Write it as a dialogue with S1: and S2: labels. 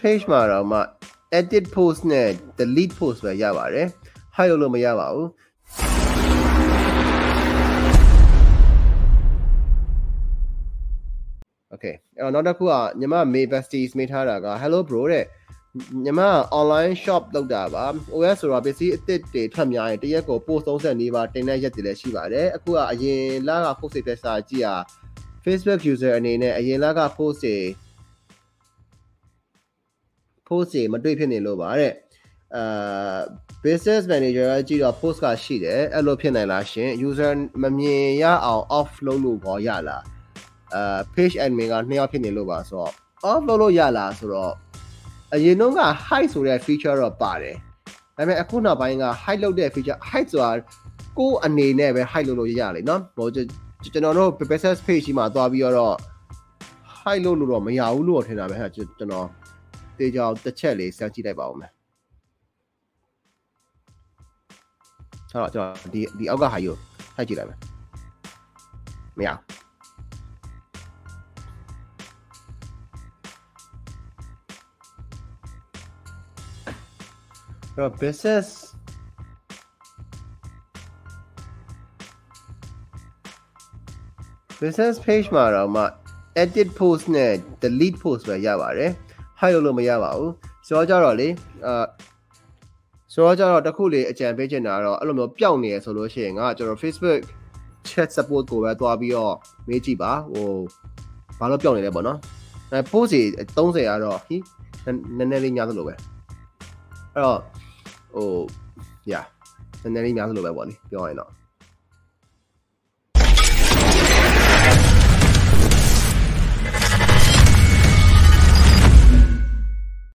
S1: page မှာတော့မှ edit post နဲ့ delete post ပဲရပါတယ် hide လုပ်လို့မရပါဘူး Okay အဲ့တော့နောက်တစ်ခုကညီမ May Besties မေးထားတာက Hello bro တဲ့ညီမ online shop လုပ်တာပါ OS ဆိုတော့ပစ္စည်းအစ်စ်တွေထွက်များရင်တရက်ကို post 30နေပါတင်တဲ့ရက်တွေလည်းရှိပါတယ်အခုကအရင်လက post တွေတက်စာကြည့်ရ Facebook user အနေနဲ့အရင်လက post တွေ post တွေမတွေ့ဖြစ်နေလို့ပါတဲ့အာ business manager ကကြည့်တော့ post ကရှိတယ်အဲ့လိုဖြစ်နိုင်လားရှင် user မမြင်ရအောင် off လုပ်လို့ပေါ်ရလားအာ page admin ကနှစ်ယောက်ဖြစ်နေလို့ပါဆိုတော့ off လုပ်လို့ရလားဆိုတော့အရင်တော့က hide ဆိုတဲ့ feature တော့ပါတယ်ဒါပေမဲ့အခုနောက်ပိုင်းက hide လုပ်တဲ့ feature hide ဆိုတာကိုယ်အနေနဲ့ပဲ hide လုပ်လို့ရလေနော်ဟိုကျွန်တော်တို့ business page ကြီးမှာသွားပြီးတော့ hide လုပ်လို့တော့မရဘူးလို့ထင်တာပဲဟာကျွန်တော် တေချာတစ်ချက်လေးစမ်းကြည့်လိုက်ပါဦးမယ်ဟုတ်တော့ကျွန်တော်ဒီဒီအောက်ကဟာယူထိုက်ကြည့်လိုက်မယ်မရတော့ business business page မှာတော့မှ edit post နဲ့ delete post ပဲရပါတယ် hide လုပ်လို့မရပါဘူးဆိုတော့ကြတော့လေအာဆိုတော့ကြတော့တခုလေးအကြံပေးချင်တာကတော့အဲ့လိုမျိုးပျောက်နေရဆိုလို့ရှိရင်ကကျွန်တော် Facebook chat support ကိုပဲတွားပြီးတော့မေးကြည့်ပါဟိုဘာလို့ပျောက်နေလဲပေါ့နော်အဲ post တွေ30ကတော့ဟိနည်းနည်းလေးများသလိုပဲအဲ့တော့ဟို yeah နည်းနည်းလေးများသလိုပဲပေါ့လေပြောရရင်တော့